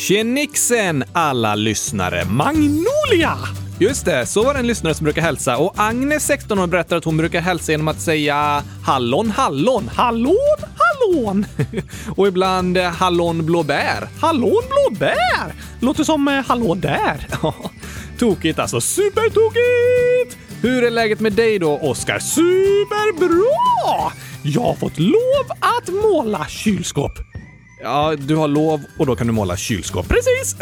Tjenixen alla lyssnare! Magnolia! Just det, så var det en lyssnare som brukar hälsa och Agnes, 16 år, berättar att hon brukar hälsa genom att säga hallon, hallon, hallon, hallon! och ibland eh, hallon blåbär. Hallon blåbär! Låter som eh, hallå där. Tokigt alltså, supertokigt! Hur är läget med dig då, Oskar? Superbra! Jag har fått lov att måla kylskåp. Ja, du har lov och då kan du måla kylskåp. Precis!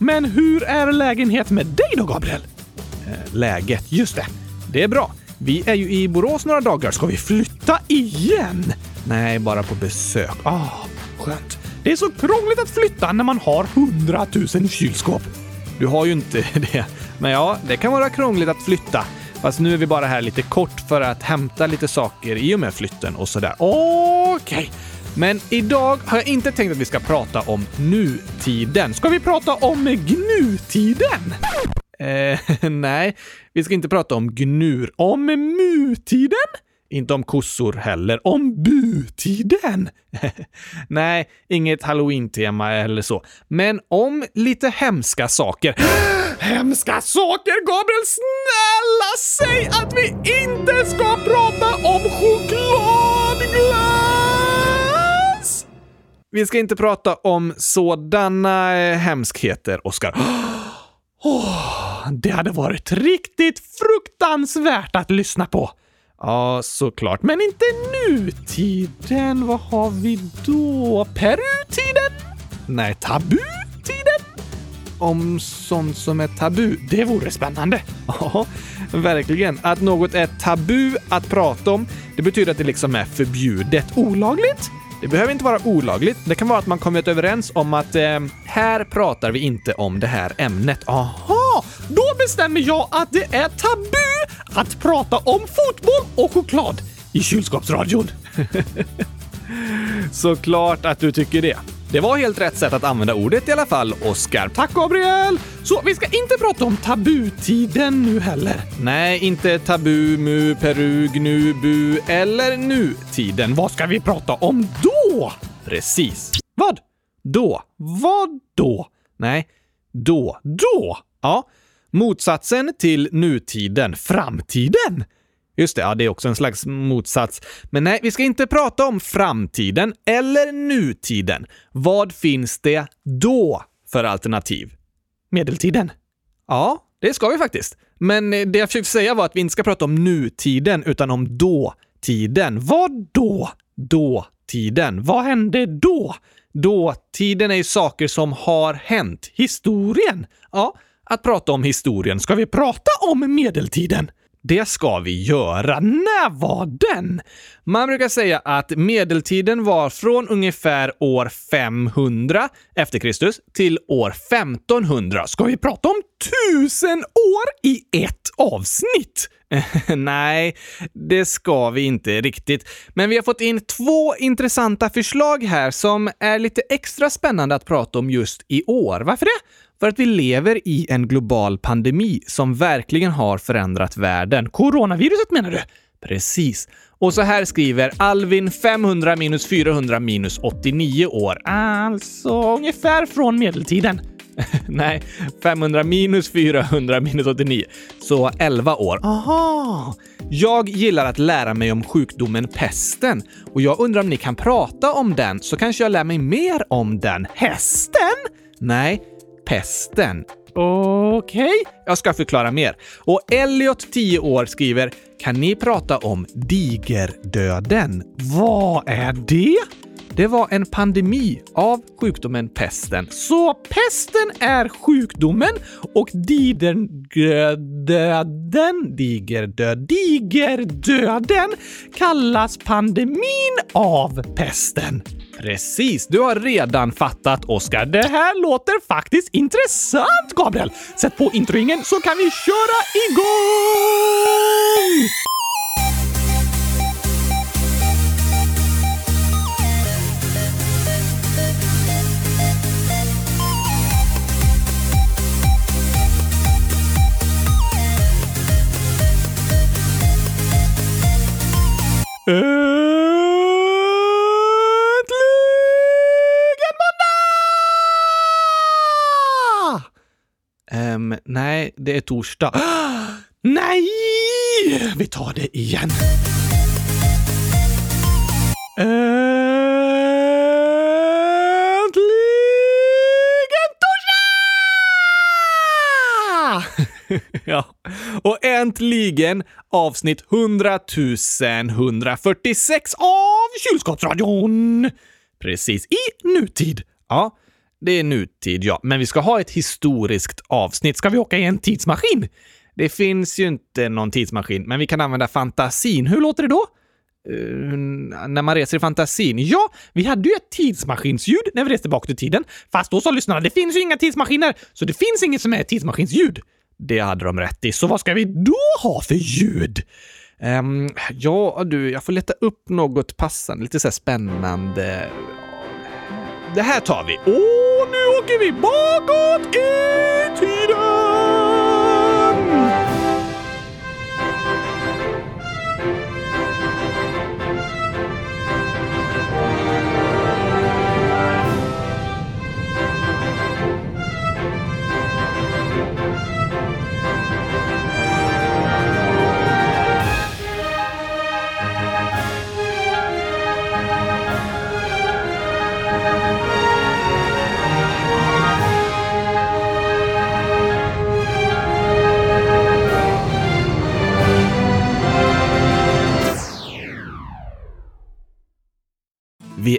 Men hur är lägenhet med dig då, Gabriel? Eh, läget, just det. Det är bra. Vi är ju i Borås några dagar. Ska vi flytta igen? Nej, bara på besök. Ah, skönt. Det är så krångligt att flytta när man har hundratusen kylskåp. Du har ju inte det. Men ja, det kan vara krångligt att flytta. Fast nu är vi bara här lite kort för att hämta lite saker i och med flytten och sådär. Okej. Okay. Men idag har jag inte tänkt att vi ska prata om nutiden. Ska vi prata om gnutiden? Eh, nej, vi ska inte prata om gnur. Om mutiden? Inte om kossor heller. Om butiden? nej, inget halloween-tema eller så. Men om lite hemska saker. hemska saker, Gabriel! Snälla säg att vi inte ska prata om chokladglass! Vi ska inte prata om sådana eh, hemskheter, Oskar. Oh, det hade varit riktigt fruktansvärt att lyssna på. Ja, såklart. Men inte nutiden. Vad har vi då? Perutiden? Nej, tabutiden? Om sånt som är tabu. Det vore spännande. Ja, verkligen. Att något är tabu att prata om, det betyder att det liksom är förbjudet. Olagligt? Det behöver inte vara olagligt. Det kan vara att man kommit överens om att eh, här pratar vi inte om det här ämnet. Aha! Då bestämmer jag att det är tabu att prata om fotboll och choklad i kylskåpsradion. Såklart att du tycker det. Det var helt rätt sätt att använda ordet i alla fall, Oskar. Tack, Gabriel! Så vi ska inte prata om tabutiden nu heller. Nej, inte tabu, mu, peru, gnu, bu eller nutiden. Vad ska vi prata om då? Precis. Vad? Då? Vad då? Nej, då. Då? Ja. Motsatsen till nutiden. Framtiden. Just det, ja, det är också en slags motsats. Men nej, vi ska inte prata om framtiden eller nutiden. Vad finns det då för alternativ? Medeltiden? Ja, det ska vi faktiskt. Men eh, det jag försökte säga var att vi inte ska prata om nutiden, utan om dåtiden. Vad då? Dåtiden. Vad hände då? Dåtiden är ju saker som har hänt. Historien. Ja, att prata om historien. Ska vi prata om medeltiden? Det ska vi göra. När var den? Man brukar säga att medeltiden var från ungefär år 500 efter Kristus till år 1500. Ska vi prata om tusen år i ett avsnitt? Nej, det ska vi inte riktigt. Men vi har fått in två intressanta förslag här som är lite extra spännande att prata om just i år. Varför det? För att vi lever i en global pandemi som verkligen har förändrat världen. Coronaviruset menar du? Precis. Och så här skriver Alvin 500-400-89 år. Alltså ungefär från medeltiden. Nej, 500 minus 400 minus 89. Så 11 år. Aha! Jag gillar att lära mig om sjukdomen pesten och jag undrar om ni kan prata om den så kanske jag lär mig mer om den. Hästen? Nej, pesten. Okej, okay. jag ska förklara mer. Och Elliot, 10 år, skriver “Kan ni prata om digerdöden? Vad är det?” Det var en pandemi av sjukdomen pesten. Så pesten är sjukdomen och digerdöden, digerdöd, digerdöden kallas pandemin av pesten. Precis, du har redan fattat, Oskar. Det här låter faktiskt intressant, Gabriel! Sätt på introingen så kan vi köra igång! Äntligen måndag! Um, nej, det är torsdag. nej! Vi tar det igen. Uh, äntligen avsnitt 100 146 av Kylskåpsradion. Precis, i nutid. Ja, det är nutid, ja. Men vi ska ha ett historiskt avsnitt. Ska vi åka i en tidsmaskin? Det finns ju inte någon tidsmaskin, men vi kan använda fantasin. Hur låter det då? Uh, när man reser i fantasin? Ja, vi hade ju ett tidsmaskinsljud när vi reste bak i tiden. Fast då sa lyssnarna, det finns ju inga tidsmaskiner, så det finns inget som är ett tidsmaskinsljud. Det hade de rätt i. Så vad ska vi då ha för ljud? Um, ja, du, jag får leta upp något passande, lite så spännande. Det här tar vi. Åh, nu åker vi bakåt i tiden!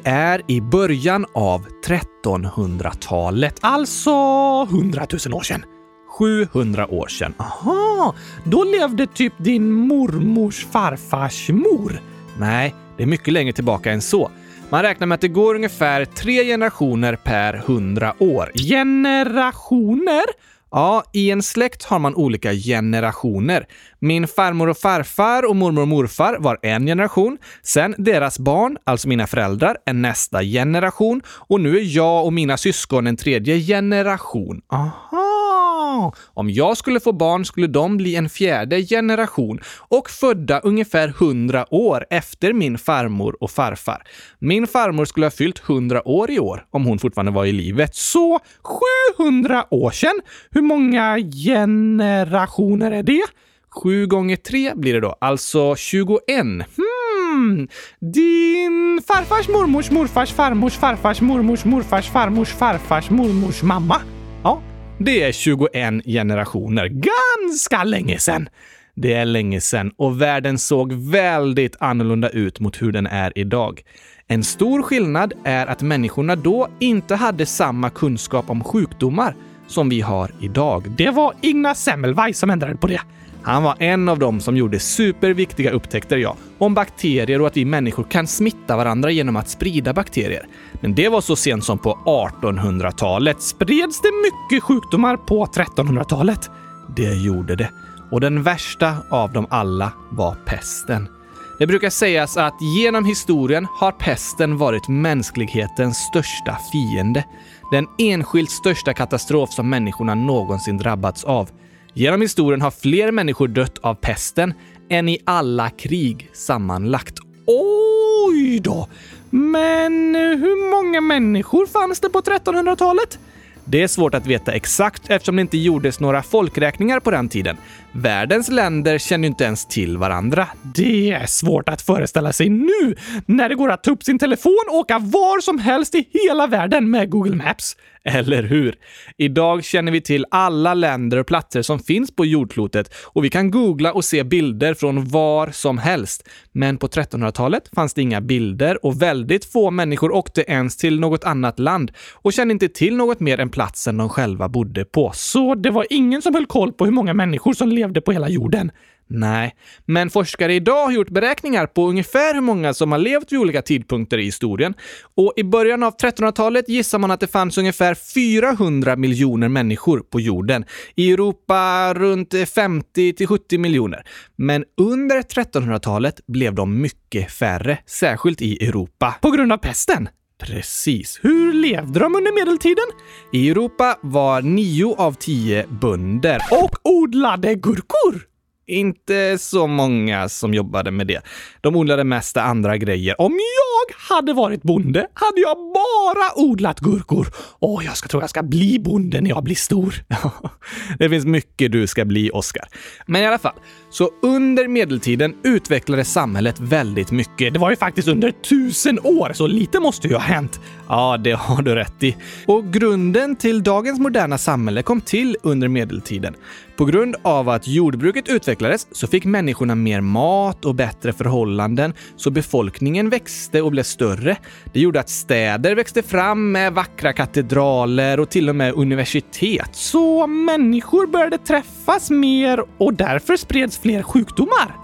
Vi är i början av 1300-talet, alltså 100 000 år sedan. 700 år sedan. Aha, då levde typ din mormors farfars mor? Nej, det är mycket längre tillbaka än så. Man räknar med att det går ungefär tre generationer per hundra år. Generationer? Ja, i en släkt har man olika generationer. Min farmor och farfar och mormor och morfar var en generation. Sen deras barn, alltså mina föräldrar, är nästa generation. Och nu är jag och mina syskon en tredje generation. Aha! Om jag skulle få barn skulle de bli en fjärde generation och födda ungefär hundra år efter min farmor och farfar. Min farmor skulle ha fyllt hundra år i år om hon fortfarande var i livet. Så 700 år sedan. Hur många generationer är det? 7 gånger 3 blir det då, alltså 21. Hmm. Din farfars mormors morfars farmors farfars mormors morfars farmors farfars mormors mamma. Ja, det är 21 generationer. Ganska länge sedan. Det är länge sedan och världen såg väldigt annorlunda ut mot hur den är idag. En stor skillnad är att människorna då inte hade samma kunskap om sjukdomar som vi har idag. Det var Ignaz Semmelweis som ändrade på det. Han var en av dem som gjorde superviktiga upptäckter, ja, om bakterier och att vi människor kan smitta varandra genom att sprida bakterier. Men det var så sent som på 1800-talet. Spreds det mycket sjukdomar på 1300-talet? Det gjorde det. Och den värsta av dem alla var pesten. Det brukar sägas att genom historien har pesten varit mänsklighetens största fiende. Den enskilt största katastrof som människorna någonsin drabbats av. Genom historien har fler människor dött av pesten än i alla krig sammanlagt. Oj då! Men eh, hur många människor fanns det på 1300-talet? Det är svårt att veta exakt eftersom det inte gjordes några folkräkningar på den tiden. Världens länder känner inte ens till varandra. Det är svårt att föreställa sig nu när det går att ta upp sin telefon och åka var som helst i hela världen med Google Maps. Eller hur? Idag känner vi till alla länder och platser som finns på jordklotet och vi kan googla och se bilder från var som helst. Men på 1300-talet fanns det inga bilder och väldigt få människor åkte ens till något annat land och kände inte till något mer än platsen de själva bodde på. Så det var ingen som höll koll på hur många människor som levde på hela jorden. Nej, men forskare idag har gjort beräkningar på ungefär hur många som har levt vid olika tidpunkter i historien. Och i början av 1300-talet gissar man att det fanns ungefär 400 miljoner människor på jorden. I Europa runt 50 till 70 miljoner. Men under 1300-talet blev de mycket färre, särskilt i Europa. På grund av pesten. Precis. Hur levde de under medeltiden? I Europa var nio av tio bönder och odlade gurkor. Inte så många som jobbade med det. De odlade mest andra grejer. Om jag hade varit bonde hade jag bara odlat gurkor. Åh, jag ska tro jag ska bli bonde när jag blir stor. det finns mycket du ska bli, Oskar. Men i alla fall, så under medeltiden utvecklades samhället väldigt mycket. Det var ju faktiskt under tusen år, så lite måste ju ha hänt. Ja, det har du rätt i. Och grunden till dagens moderna samhälle kom till under medeltiden. På grund av att jordbruket utvecklades så fick människorna mer mat och bättre förhållanden, så befolkningen växte och blev större. Det gjorde att städer växte fram med vackra katedraler och till och med universitet. Så människor började träffas mer och därför spreds fler sjukdomar.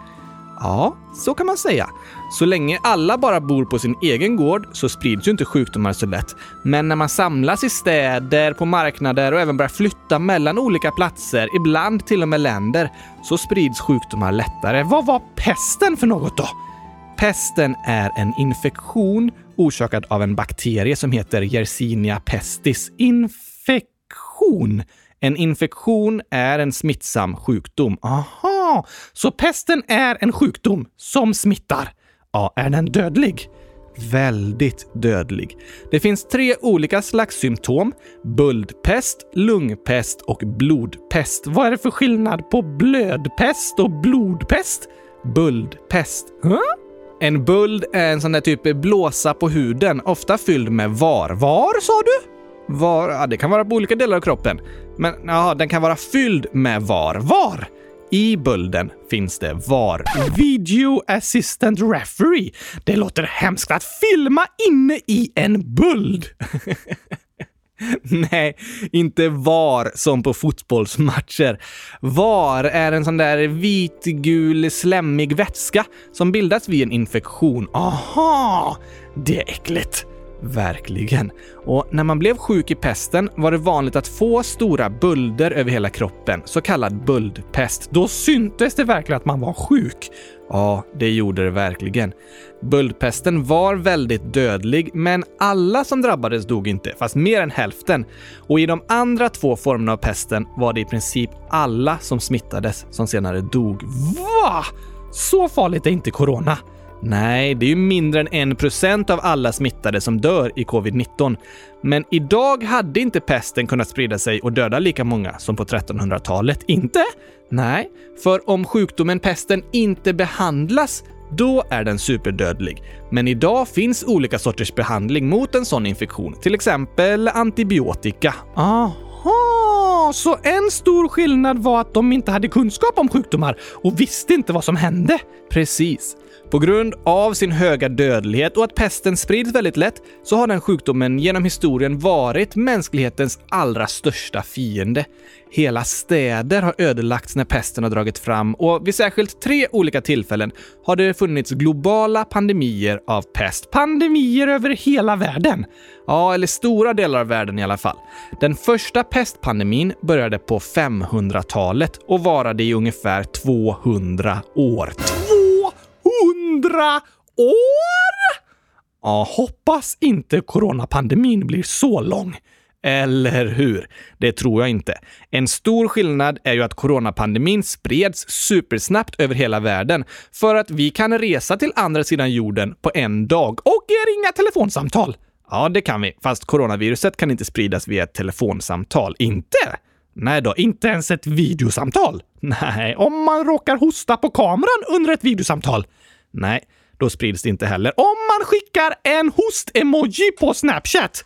Ja, så kan man säga. Så länge alla bara bor på sin egen gård så sprids ju inte sjukdomar så lätt. Men när man samlas i städer, på marknader och även börjar flytta mellan olika platser, ibland till och med länder, så sprids sjukdomar lättare. Vad var pesten för något då? Pesten är en infektion orsakad av en bakterie som heter Yersinia pestis. Infektion? En infektion är en smittsam sjukdom. Aha, så pesten är en sjukdom som smittar. Ja, är den dödlig? Väldigt dödlig. Det finns tre olika slags symptom. Buldpest, lungpest och blodpest. Vad är det för skillnad på blödpest och blodpest? Buldpest. Huh? En böld är eh, en sån där typ blåsa på huden, ofta fylld med var. Var, sa du? Var? Ja, det kan vara på olika delar av kroppen. Men ja, den kan vara fylld med var. Var? I bölden finns det VAR. Video Assistant Referee. Det låter hemskt att filma inne i en böld. Nej, inte VAR som på fotbollsmatcher. VAR är en sån där vitgul slemmig vätska som bildas vid en infektion. Aha! Det är äckligt. Verkligen. Och när man blev sjuk i pesten var det vanligt att få stora bölder över hela kroppen, så kallad böldpest. Då syntes det verkligen att man var sjuk. Ja, det gjorde det verkligen. Böldpesten var väldigt dödlig, men alla som drabbades dog inte, fast mer än hälften. Och i de andra två formerna av pesten var det i princip alla som smittades som senare dog. Va? Så farligt är inte corona. Nej, det är ju mindre än en procent av alla smittade som dör i covid-19. Men idag hade inte pesten kunnat sprida sig och döda lika många som på 1300-talet. Inte? Nej, för om sjukdomen pesten inte behandlas då är den superdödlig. Men idag finns olika sorters behandling mot en sån infektion, till exempel antibiotika. Aha, så en stor skillnad var att de inte hade kunskap om sjukdomar och visste inte vad som hände? Precis. På grund av sin höga dödlighet och att pesten sprids väldigt lätt så har den sjukdomen genom historien varit mänsklighetens allra största fiende. Hela städer har ödelagts när pesten har dragit fram och vid särskilt tre olika tillfällen har det funnits globala pandemier av pest. Pandemier över hela världen! Ja, eller stora delar av världen i alla fall. Den första pestpandemin började på 500-talet och varade i ungefär 200 år hundra år? Ja, hoppas inte coronapandemin blir så lång. Eller hur? Det tror jag inte. En stor skillnad är ju att coronapandemin spreds supersnabbt över hela världen för att vi kan resa till andra sidan jorden på en dag och ringa telefonsamtal. Ja, det kan vi, fast coronaviruset kan inte spridas via ett telefonsamtal. Inte? Nej då, inte ens ett videosamtal. Nej, om man råkar hosta på kameran under ett videosamtal. Nej, då sprids det inte heller. Om man skickar en host-emoji på Snapchat!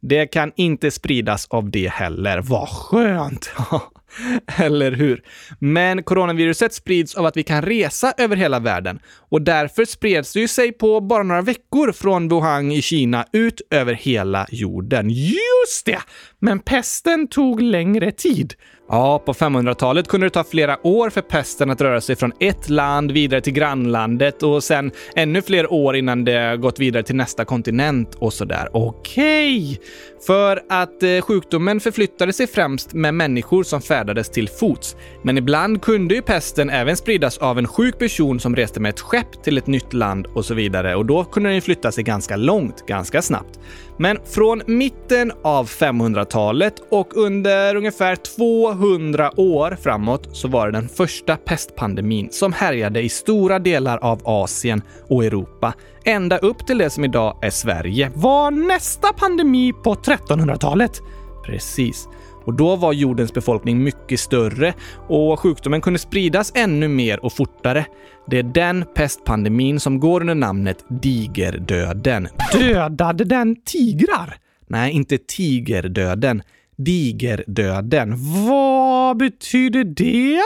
Det kan inte spridas av det heller. Vad skönt! Eller hur? Men coronaviruset sprids av att vi kan resa över hela världen och därför spreds det ju sig på bara några veckor från Wuhan i Kina ut över hela jorden. Just det! Men pesten tog längre tid. Ja, på 500-talet kunde det ta flera år för pesten att röra sig från ett land vidare till grannlandet och sen ännu fler år innan det gått vidare till nästa kontinent och sådär. Okej! Okay. För att eh, sjukdomen förflyttade sig främst med människor som färdades till fots. Men ibland kunde ju pesten även spridas av en sjuk person som reste med ett skepp till ett nytt land och så vidare och då kunde den flytta sig ganska långt, ganska snabbt. Men från mitten av 500 500-talet och under ungefär 200 år framåt så var det den första pestpandemin som härjade i stora delar av Asien och Europa, ända upp till det som idag är Sverige. Var nästa pandemi på 1300-talet? Precis. Och då var jordens befolkning mycket större och sjukdomen kunde spridas ännu mer och fortare. Det är den pestpandemin som går under namnet digerdöden. Dödade den tigrar? Nej, inte tigerdöden. Digerdöden. Vad betyder det?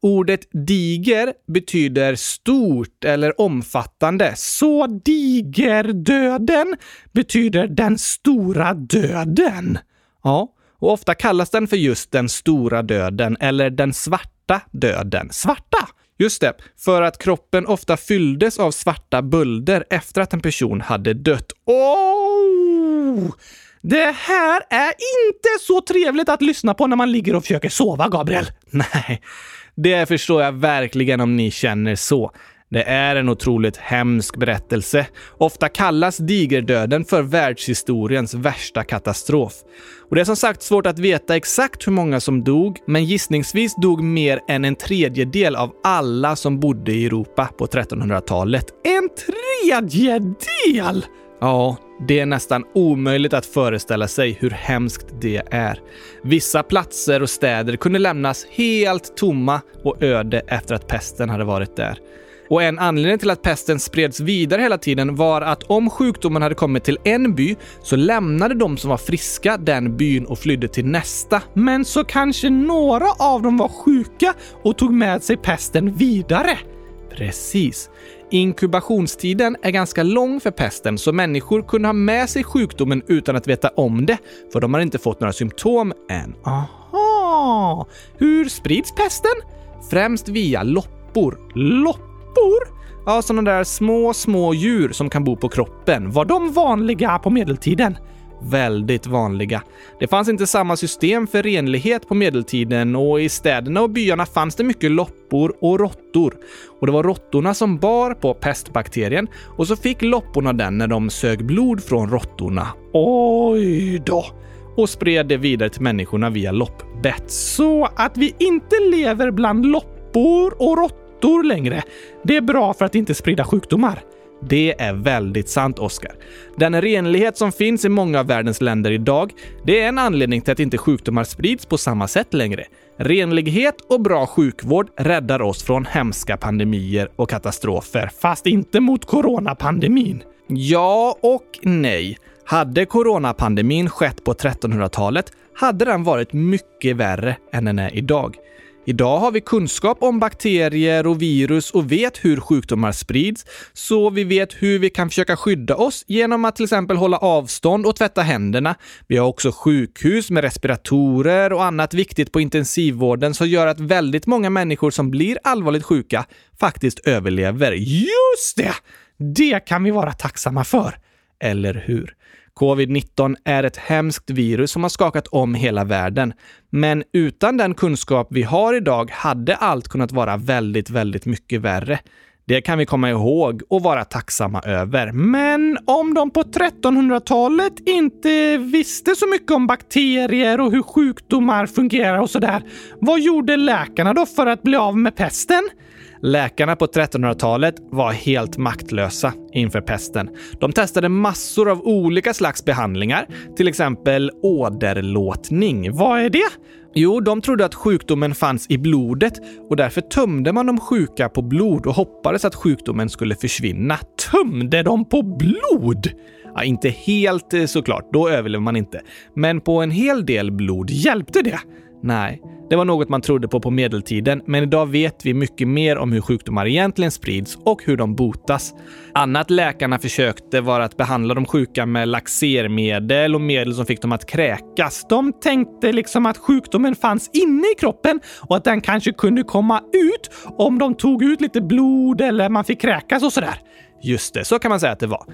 Ordet diger betyder stort eller omfattande, så digerdöden betyder den stora döden. Ja, och ofta kallas den för just den stora döden eller den svarta döden. Svarta! Just det, för att kroppen ofta fylldes av svarta bölder efter att en person hade dött. Oh! Det här är inte så trevligt att lyssna på när man ligger och försöker sova, Gabriel. Nej, det förstår jag verkligen om ni känner så. Det är en otroligt hemsk berättelse. Ofta kallas digerdöden för världshistoriens värsta katastrof. Och det är som sagt svårt att veta exakt hur många som dog, men gissningsvis dog mer än en tredjedel av alla som bodde i Europa på 1300-talet. En tredjedel! Ja, det är nästan omöjligt att föreställa sig hur hemskt det är. Vissa platser och städer kunde lämnas helt tomma och öde efter att pesten hade varit där. Och en anledning till att pesten spreds vidare hela tiden var att om sjukdomen hade kommit till en by så lämnade de som var friska den byn och flydde till nästa. Men så kanske några av dem var sjuka och tog med sig pesten vidare. Precis. Inkubationstiden är ganska lång för pesten, så människor kunde ha med sig sjukdomen utan att veta om det, för de har inte fått några symptom än. Aha! Hur sprids pesten? Främst via loppor. Loppor? Ja, sådana där små, små djur som kan bo på kroppen. Var de vanliga på medeltiden? Väldigt vanliga. Det fanns inte samma system för renlighet på medeltiden och i städerna och byarna fanns det mycket loppor och råttor. Och det var råttorna som bar på pestbakterien och så fick lopporna den när de sög blod från råttorna. Oj då! Och spred det vidare till människorna via loppbett. Så att vi inte lever bland loppor och råttor längre. Det är bra för att inte sprida sjukdomar. Det är väldigt sant, Oskar. Den renlighet som finns i många av världens länder idag, det är en anledning till att inte sjukdomar sprids på samma sätt längre. Renlighet och bra sjukvård räddar oss från hemska pandemier och katastrofer, fast inte mot coronapandemin. Ja och nej. Hade coronapandemin skett på 1300-talet hade den varit mycket värre än den är idag. Idag har vi kunskap om bakterier och virus och vet hur sjukdomar sprids, så vi vet hur vi kan försöka skydda oss genom att till exempel hålla avstånd och tvätta händerna. Vi har också sjukhus med respiratorer och annat viktigt på intensivvården som gör att väldigt många människor som blir allvarligt sjuka faktiskt överlever. Just det! Det kan vi vara tacksamma för. Eller hur? Covid-19 är ett hemskt virus som har skakat om hela världen. Men utan den kunskap vi har idag hade allt kunnat vara väldigt, väldigt mycket värre. Det kan vi komma ihåg och vara tacksamma över. Men om de på 1300-talet inte visste så mycket om bakterier och hur sjukdomar fungerar och sådär, vad gjorde läkarna då för att bli av med pesten? Läkarna på 1300-talet var helt maktlösa inför pesten. De testade massor av olika slags behandlingar, till exempel åderlåtning. Vad är det? Jo, de trodde att sjukdomen fanns i blodet och därför tömde man de sjuka på blod och hoppades att sjukdomen skulle försvinna. Tömde de på blod? Ja, inte helt eh, såklart, då överlever man inte. Men på en hel del blod hjälpte det. Nej, det var något man trodde på på medeltiden, men idag vet vi mycket mer om hur sjukdomar egentligen sprids och hur de botas. Annat läkarna försökte var att behandla de sjuka med laxermedel och medel som fick dem att kräkas. De tänkte liksom att sjukdomen fanns inne i kroppen och att den kanske kunde komma ut om de tog ut lite blod eller man fick kräkas och sådär. Just det, så kan man säga att det var.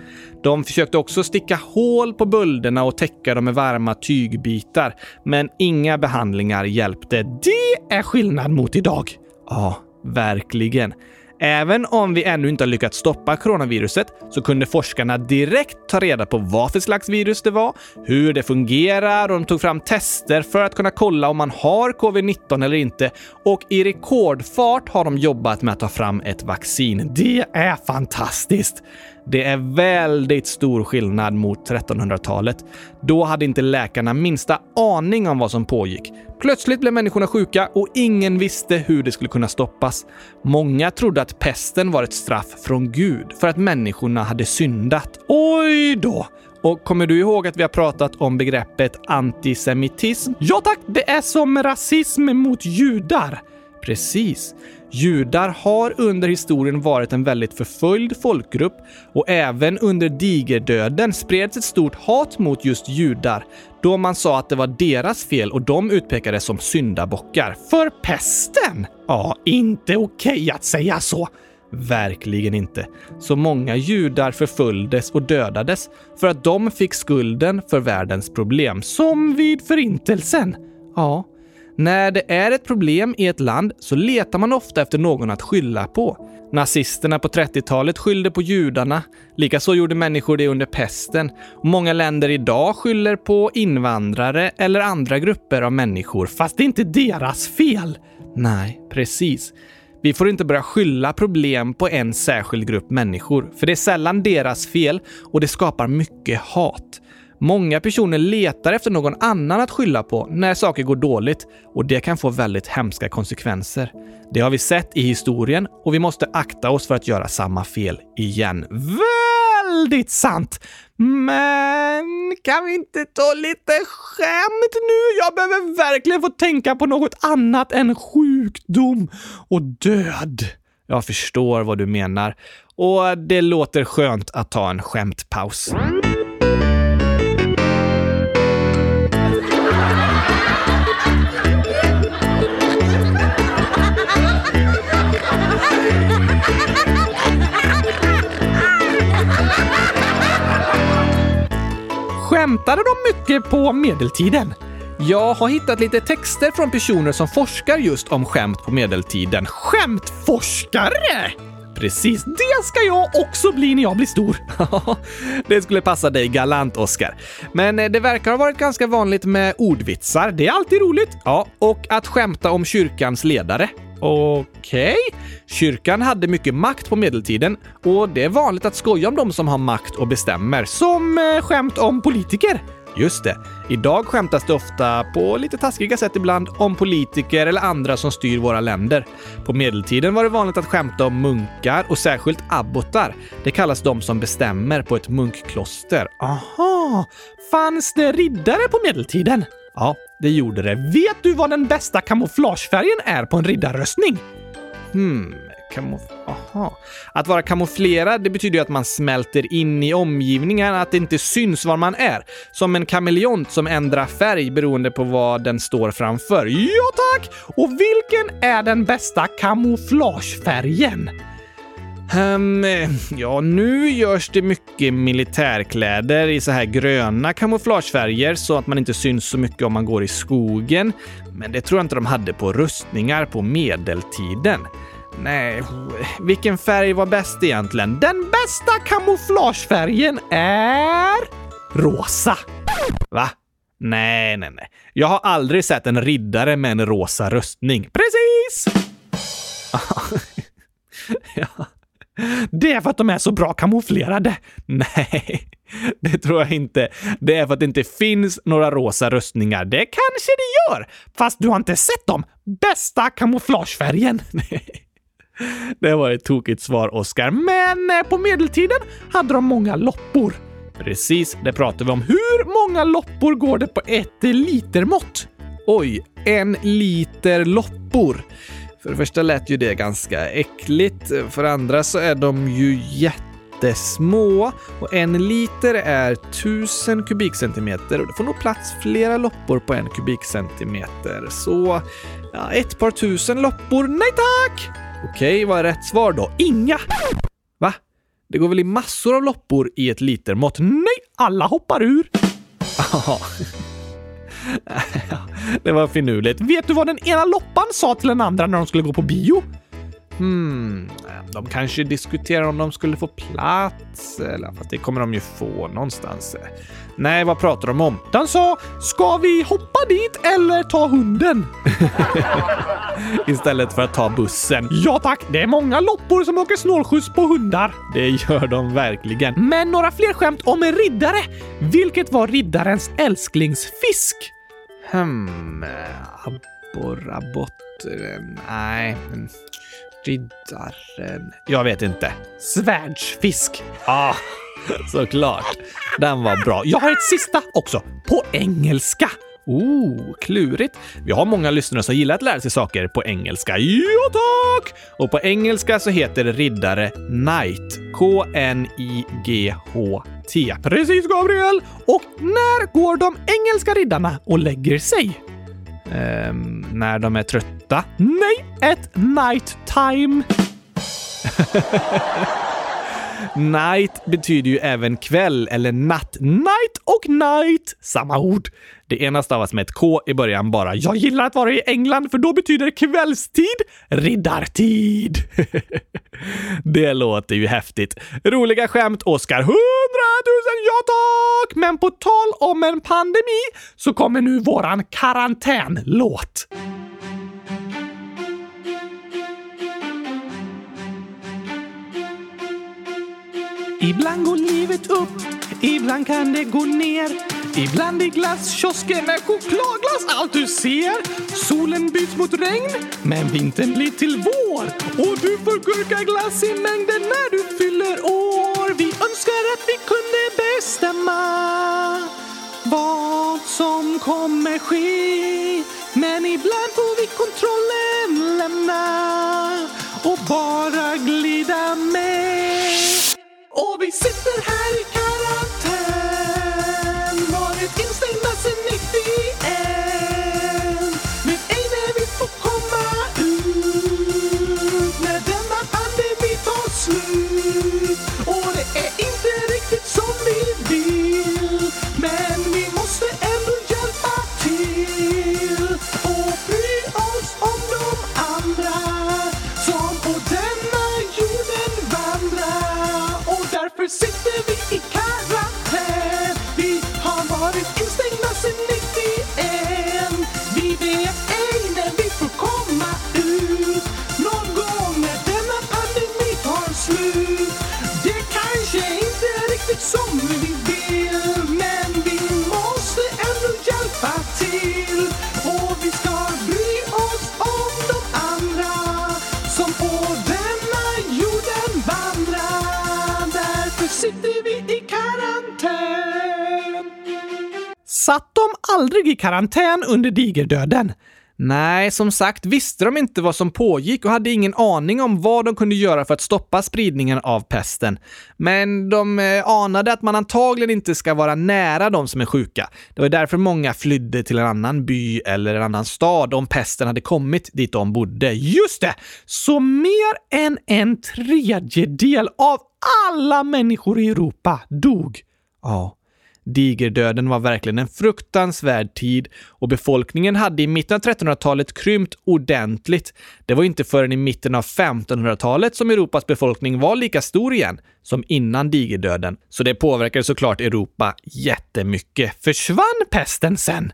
De försökte också sticka hål på bölderna och täcka dem med varma tygbitar, men inga behandlingar hjälpte. Det är skillnad mot idag. Ja, verkligen. Även om vi ännu inte har lyckats stoppa coronaviruset så kunde forskarna direkt ta reda på vad för slags virus det var, hur det fungerar och de tog fram tester för att kunna kolla om man har covid-19 eller inte. Och i rekordfart har de jobbat med att ta fram ett vaccin. Det är fantastiskt! Det är väldigt stor skillnad mot 1300-talet. Då hade inte läkarna minsta aning om vad som pågick. Plötsligt blev människorna sjuka och ingen visste hur det skulle kunna stoppas. Många trodde att pesten var ett straff från Gud för att människorna hade syndat. Oj då! Och kommer du ihåg att vi har pratat om begreppet antisemitism? Ja tack, det är som rasism mot judar. Precis. Judar har under historien varit en väldigt förföljd folkgrupp och även under digerdöden spreds ett stort hat mot just judar då man sa att det var deras fel och de utpekades som syndabockar. För pesten! Ja, inte okej okay att säga så. Verkligen inte. Så många judar förföljdes och dödades för att de fick skulden för världens problem, som vid Förintelsen. Ja, när det är ett problem i ett land så letar man ofta efter någon att skylla på. Nazisterna på 30-talet skyllde på judarna. Likaså gjorde människor det under pesten. Många länder idag skyller på invandrare eller andra grupper av människor, fast det är inte deras fel. Nej, precis. Vi får inte börja skylla problem på en särskild grupp människor, för det är sällan deras fel och det skapar mycket hat. Många personer letar efter någon annan att skylla på när saker går dåligt och det kan få väldigt hemska konsekvenser. Det har vi sett i historien och vi måste akta oss för att göra samma fel igen. Väldigt sant! Men kan vi inte ta lite skämt nu? Jag behöver verkligen få tänka på något annat än sjukdom och död. Jag förstår vad du menar och det låter skönt att ta en skämtpaus. Skämtade de mycket på medeltiden? Jag har hittat lite texter från personer som forskar just om skämt på medeltiden. Skämtforskare! Precis, det ska jag också bli när jag blir stor. det skulle passa dig galant, Oscar. Men eh, det verkar ha varit ganska vanligt med ordvitsar. Det är alltid roligt. Ja, och att skämta om kyrkans ledare. Okej. Okay. Kyrkan hade mycket makt på medeltiden och det är vanligt att skoja om de som har makt och bestämmer, som eh, skämt om politiker. Just det. Idag skämtas det ofta, på lite taskiga sätt ibland, om politiker eller andra som styr våra länder. På medeltiden var det vanligt att skämta om munkar och särskilt abbotar. Det kallas de som bestämmer på ett munkkloster. Aha! Fanns det riddare på medeltiden? Ja, det gjorde det. Vet du vad den bästa kamouflagefärgen är på en riddarröstning? Hmm, kamouf... Aha. Att vara kamouflerad, det betyder ju att man smälter in i omgivningen, att det inte syns var man är. Som en kameleont som ändrar färg beroende på vad den står framför. Ja tack! Och vilken är den bästa kamouflagefärgen? Um, ja, nu görs det mycket militärkläder i så här gröna kamouflagefärger så att man inte syns så mycket om man går i skogen. Men det tror jag inte de hade på rustningar på medeltiden. Nej, vilken färg var bäst egentligen? Den bästa kamouflagefärgen är rosa. Va? Nej, nej, nej. Jag har aldrig sett en riddare med en rosa rustning. Precis! ja. Det är för att de är så bra kamouflerade. Nej, det tror jag inte. Det är för att det inte finns några rosa rustningar. Det kanske det gör, fast du har inte sett dem. Bästa kamouflagefärgen. Det var ett tokigt svar, Oskar. Men eh, på medeltiden hade de många loppor. Precis, det pratar vi om. Hur många loppor går det på ett litermått? Oj, en liter loppor. För det första lät ju det ganska äckligt. För det andra så är de ju jättesmå och en liter är 1000 kubikcentimeter och det får nog plats flera loppor på en kubikcentimeter. Så ja, ett par tusen loppor, nej tack! Okej, vad är rätt svar då? Inga! Va? Det går väl i massor av loppor i ett litermått? Nej, alla hoppar ur. det var finurligt. Vet du vad den ena loppan sa till den andra när de skulle gå på bio? Hmm, de kanske diskuterar om de skulle få plats, eller fast det kommer de ju få någonstans. Nej, vad pratar de om? Den sa “Ska vi hoppa dit eller ta hunden?” Istället för att ta bussen. Ja tack, det är många loppor som åker snålskjuts på hundar. Det gör de verkligen. Men några fler skämt om en riddare. Vilket var riddarens älsklingsfisk? Hmm, abborrabott... Nej. Riddaren... Jag vet inte. Svärdsfisk. Ah, såklart. Den var bra. Jag har ett sista också. På engelska. Oh, klurigt. Vi har många lyssnare som gillar att lära sig saker på engelska. Ja, tack! Och på engelska så heter riddare knight. K-N-I-G-H-T. Precis, Gabriel! Och när går de engelska riddarna och lägger sig? Um, när de är trötta? Nej, ett night time. Night betyder ju även kväll eller natt. Night och night, samma ord. Det ena stavas med ett K i början bara. Jag gillar att vara i England för då betyder kvällstid riddartid. det låter ju häftigt. Roliga skämt, Oskar. Hundratusen ja tack! Men på tal om en pandemi så kommer nu våran karantänlåt. Ibland går livet upp, ibland kan det gå ner. Ibland i glasskiosken är chokladglass allt du ser. Solen byts mot regn, men vintern blir till vår. Och du får gurkaglass i mängden när du fyller år. Vi önskar att vi kunde bestämma vad som kommer ske. Men ibland får vi kontrollen lämna och bara glida med. Och vi sitter här i karantän. Aldrig i karantän under digerdöden? Nej, som sagt visste de inte vad som pågick och hade ingen aning om vad de kunde göra för att stoppa spridningen av pesten. Men de eh, anade att man antagligen inte ska vara nära de som är sjuka. Det var därför många flydde till en annan by eller en annan stad om pesten hade kommit dit de bodde. Just det! Så mer än en tredjedel av alla människor i Europa dog. Ja. Digerdöden var verkligen en fruktansvärd tid och befolkningen hade i mitten av 1300-talet krympt ordentligt. Det var inte förrän i mitten av 1500-talet som Europas befolkning var lika stor igen som innan digerdöden. Så det påverkade såklart Europa jättemycket. Försvann pesten sen?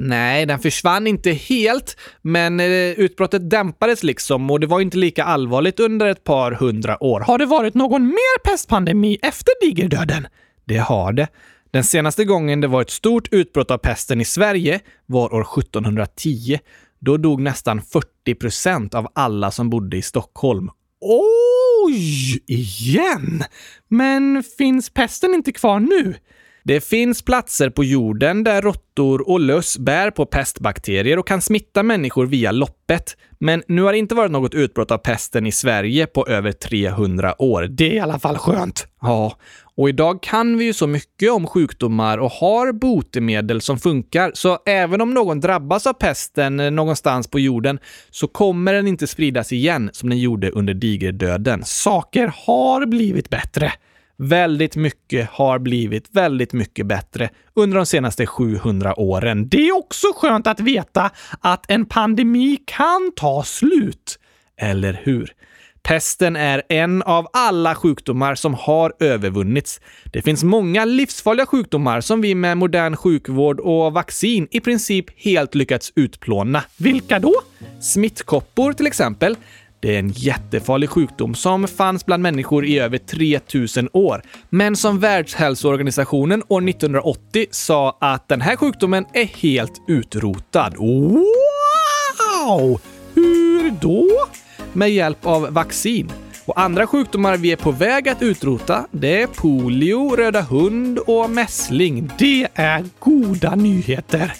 Nej, den försvann inte helt, men eh, utbrottet dämpades liksom och det var inte lika allvarligt under ett par hundra år. Har det varit någon mer pestpandemi efter digerdöden? Det har det. Den senaste gången det var ett stort utbrott av pesten i Sverige var år 1710. Då dog nästan 40 procent av alla som bodde i Stockholm. Oj! Igen? Men finns pesten inte kvar nu? Det finns platser på jorden där råttor och löss bär på pestbakterier och kan smitta människor via loppet. Men nu har det inte varit något utbrott av pesten i Sverige på över 300 år. Det är i alla fall skönt. Ja, och idag kan vi ju så mycket om sjukdomar och har botemedel som funkar, så även om någon drabbas av pesten eh, någonstans på jorden så kommer den inte spridas igen som den gjorde under digerdöden. Saker har blivit bättre. Väldigt mycket har blivit väldigt mycket bättre under de senaste 700 åren. Det är också skönt att veta att en pandemi kan ta slut. Eller hur? Pesten är en av alla sjukdomar som har övervunnits. Det finns många livsfarliga sjukdomar som vi med modern sjukvård och vaccin i princip helt lyckats utplåna. Vilka då? Smittkoppor till exempel. Det är en jättefarlig sjukdom som fanns bland människor i över 3000 år, men som Världshälsoorganisationen år 1980 sa att den här sjukdomen är helt utrotad. Wow! Hur då? Med hjälp av vaccin. Och andra sjukdomar vi är på väg att utrota, det är polio, röda hund och mässling. Det är goda nyheter.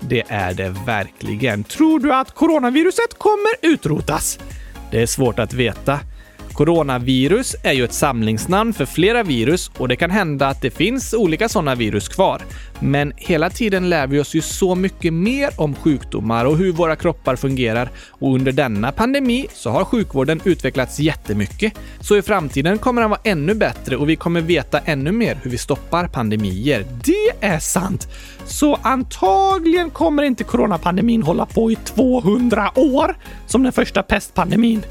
Det är det verkligen. Tror du att coronaviruset kommer utrotas? Det är svårt att veta. Coronavirus är ju ett samlingsnamn för flera virus och det kan hända att det finns olika sådana virus kvar. Men hela tiden lär vi oss ju så mycket mer om sjukdomar och hur våra kroppar fungerar och under denna pandemi så har sjukvården utvecklats jättemycket. Så i framtiden kommer den vara ännu bättre och vi kommer veta ännu mer hur vi stoppar pandemier. Det är sant! Så antagligen kommer inte coronapandemin hålla på i 200 år som den första pestpandemin.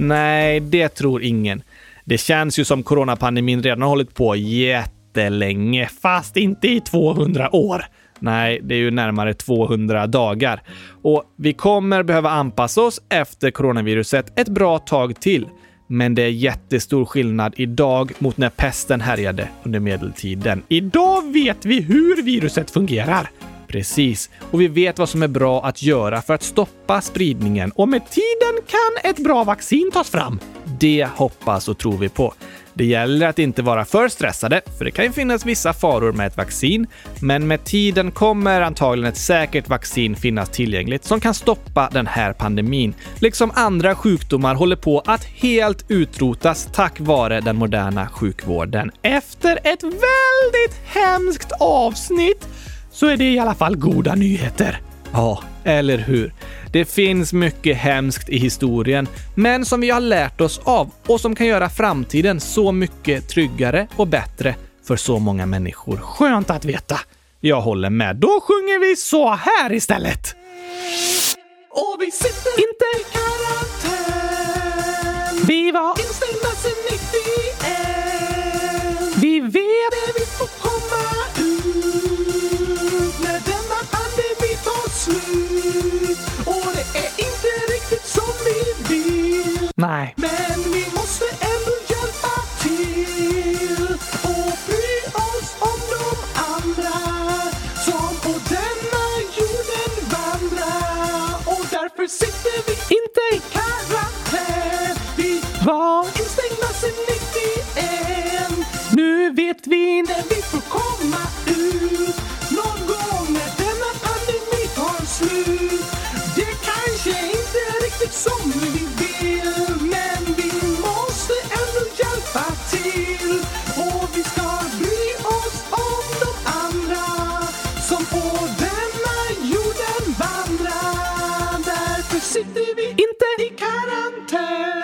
Nej, det tror ingen. Det känns ju som coronapandemin redan har hållit på jättelänge, fast inte i 200 år. Nej, det är ju närmare 200 dagar. Och vi kommer behöva anpassa oss efter coronaviruset ett bra tag till. Men det är jättestor skillnad idag mot när pesten härjade under medeltiden. Idag vet vi hur viruset fungerar. Precis, och vi vet vad som är bra att göra för att stoppa spridningen och med tiden kan ett bra vaccin tas fram. Det hoppas och tror vi på. Det gäller att inte vara för stressade, för det kan ju finnas vissa faror med ett vaccin, men med tiden kommer antagligen ett säkert vaccin finnas tillgängligt som kan stoppa den här pandemin. Liksom andra sjukdomar håller på att helt utrotas tack vare den moderna sjukvården. Efter ett väldigt hemskt avsnitt så är det i alla fall goda nyheter. Ja, eller hur? Det finns mycket hemskt i historien, men som vi har lärt oss av och som kan göra framtiden så mycket tryggare och bättre för så många människor. Skönt att veta. Jag håller med. Då sjunger vi så här istället. Och vi sitter inte i karantän. Vi var instängda sen 91. Vi vet det vi får slut. Och det är inte riktigt som vi vill. Nej. Men vi måste ändå hjälpa till och bry oss om de andra som på denna jorden vandrar. Och därför sitter vi inte i karantän. Vi var instängda sen 91. Nu vet vi när vi får komma Sitter vi inte i karantän.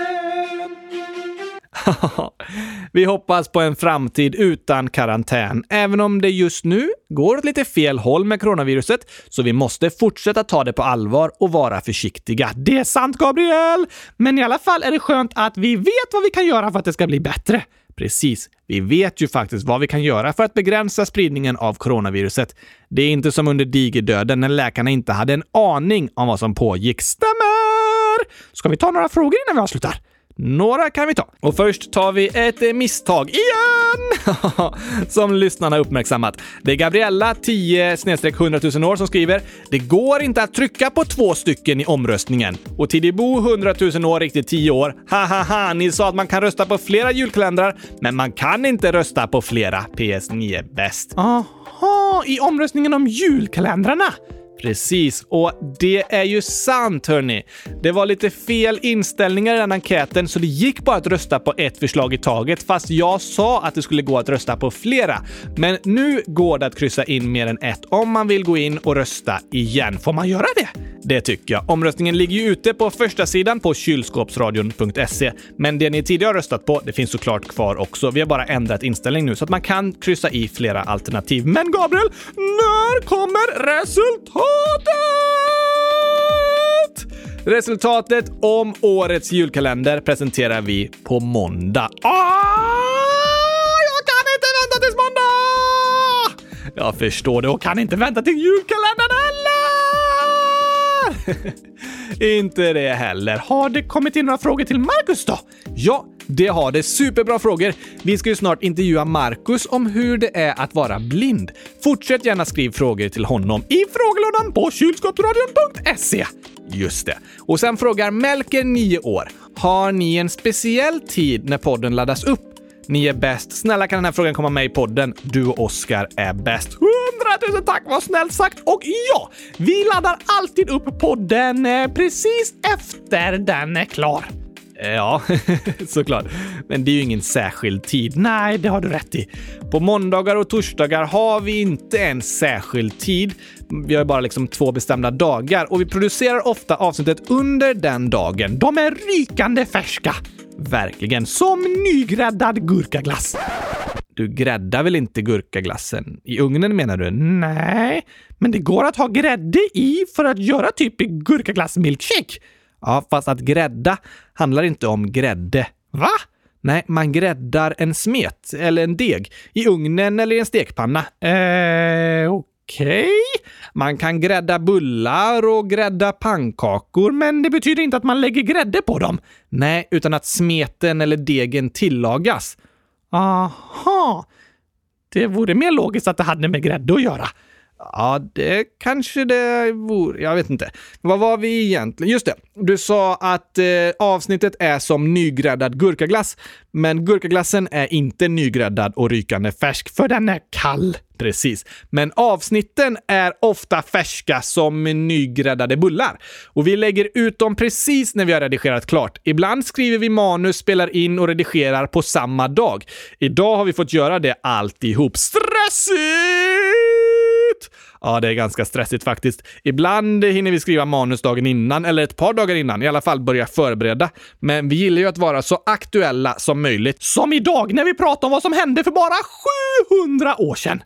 Vi hoppas på en framtid utan karantän, även om det just nu går åt lite fel håll med coronaviruset, så vi måste fortsätta ta det på allvar och vara försiktiga. Det är sant, Gabriel! Men i alla fall är det skönt att vi vet vad vi kan göra för att det ska bli bättre. Precis. Vi vet ju faktiskt vad vi kan göra för att begränsa spridningen av coronaviruset. Det är inte som under digerdöden när läkarna inte hade en aning om vad som pågick. Stämmer! Ska vi ta några frågor innan vi avslutar? Några kan vi ta. Och först tar vi ett eh, misstag igen! som lyssnarna uppmärksammat. Det är Gabriella, 10 100 000 år, som skriver “Det går inte att trycka på två stycken i omröstningen.” Och Tidibo, 100 000 år, riktigt 10 år. Hahaha, ni sa att man kan rösta på flera julkalendrar, men man kan inte rösta på flera. PS9 är bäst.” Aha, i omröstningen om julkalendrarna? Precis, och det är ju sant hörni. Det var lite fel inställningar i den enkäten så det gick bara att rösta på ett förslag i taget fast jag sa att det skulle gå att rösta på flera. Men nu går det att kryssa in mer än ett om man vill gå in och rösta igen. Får man göra det? Det tycker jag. Omröstningen ligger ju ute på första sidan på kylskåpsradion.se. Men det ni tidigare har röstat på, det finns såklart kvar också. Vi har bara ändrat inställning nu så att man kan kryssa i flera alternativ. Men Gabriel, när kommer resultatet? Resultatet om årets julkalender presenterar vi på måndag. Ah! Jag kan inte vänta tills måndag! Jag förstår det och kan inte vänta till julkalendern! inte det heller. Har det kommit in några frågor till Marcus då? Ja, det har det. Superbra frågor! Vi ska ju snart intervjua Marcus om hur det är att vara blind. Fortsätt gärna skriv frågor till honom i frågelådan på kylskåpsradion.se. Just det. Och sen frågar Melker, 9 år. Har ni en speciell tid när podden laddas upp? Ni är bäst. Snälla kan den här frågan komma med i podden? Du och Oskar är bäst. 100 000 tack, vad snällt sagt! Och ja, vi laddar alltid upp podden eh, precis efter den är klar. Ja, såklart. Men det är ju ingen särskild tid. Nej, det har du rätt i. På måndagar och torsdagar har vi inte en särskild tid. Vi har bara liksom två bestämda dagar och vi producerar ofta avsnittet under den dagen. De är rykande färska. Verkligen. Som nygräddad gurkaglass. Du gräddar väl inte gurkaglassen? I ugnen menar du? Nej, men det går att ha grädde i för att göra typ gurkaglass-milkshake. Ja, fast att grädda handlar inte om grädde. Va? Nej, man gräddar en smet eller en deg i ugnen eller i en stekpanna. Eh, okej. Okay. Man kan grädda bullar och grädda pannkakor, men det betyder inte att man lägger grädde på dem. Nej, utan att smeten eller degen tillagas. Aha. Det vore mer logiskt att det hade med grädde att göra. Ja, det kanske det vore. Jag vet inte. Vad var vi egentligen? Just det. Du sa att eh, avsnittet är som nygräddad gurkaglass. Men gurkaglassen är inte nygräddad och rykande färsk, för den är kall. Precis. Men avsnitten är ofta färska som nygräddade bullar. Och vi lägger ut dem precis när vi har redigerat klart. Ibland skriver vi manus, spelar in och redigerar på samma dag. Idag har vi fått göra det alltihop. Stressigt! Ja, det är ganska stressigt faktiskt. Ibland hinner vi skriva manus dagen innan, eller ett par dagar innan, i alla fall börja förbereda. Men vi gillar ju att vara så aktuella som möjligt. Som idag när vi pratar om vad som hände för bara 700 år sedan.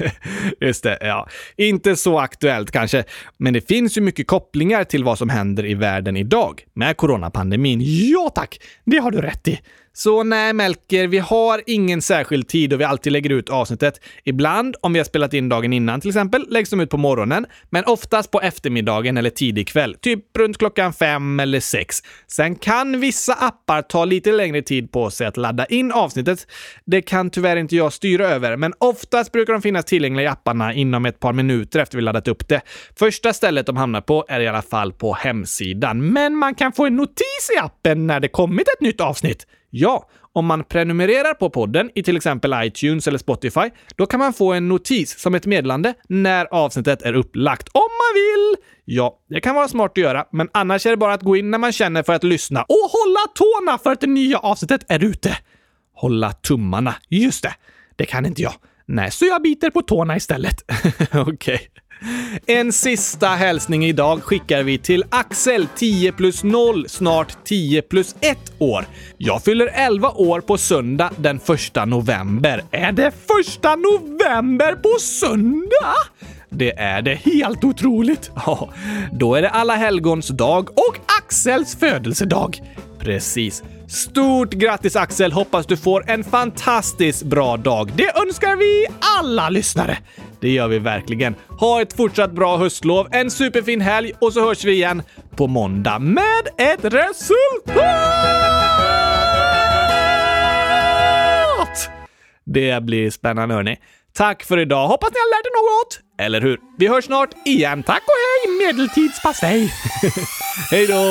Just det, ja. Inte så aktuellt kanske, men det finns ju mycket kopplingar till vad som händer i världen idag med coronapandemin. Ja tack, det har du rätt i. Så nej, Melker, vi har ingen särskild tid då vi alltid lägger ut avsnittet. Ibland, om vi har spelat in dagen innan till exempel, läggs de ut på morgonen, men oftast på eftermiddagen eller tidig kväll, typ runt klockan fem eller sex. Sen kan vissa appar ta lite längre tid på sig att ladda in avsnittet. Det kan tyvärr inte jag styra över, men oftast brukar de finnas tillgängliga i apparna inom ett par minuter efter vi laddat upp det. Första stället de hamnar på är i alla fall på hemsidan, men man kan få en notis i appen när det kommit ett nytt avsnitt. Ja, om man prenumererar på podden i till exempel iTunes eller Spotify, då kan man få en notis som ett meddelande när avsnittet är upplagt. Om man vill! Ja, det kan vara smart att göra, men annars är det bara att gå in när man känner för att lyssna och hålla tårna för att det nya avsnittet är ute. Hålla tummarna. Just det. Det kan inte jag. Nej, så jag biter på tårna istället. Okej. Okay. En sista hälsning idag skickar vi till Axel, 10 plus 0, snart 10 plus 1 år. Jag fyller 11 år på söndag den 1 november. Är det 1 november på söndag? Det är det. Helt otroligt! Ja, då är det alla helgons dag och Axels födelsedag. Precis. Stort grattis Axel! Hoppas du får en fantastiskt bra dag. Det önskar vi alla lyssnare. Det gör vi verkligen. Ha ett fortsatt bra höstlov, en superfin helg och så hörs vi igen på måndag med ett resultat! Det blir spännande hörni. Tack för idag. Hoppas ni har lärt er något. Eller hur? Vi hörs snart igen. Tack och hej medeltidspastej! hej då!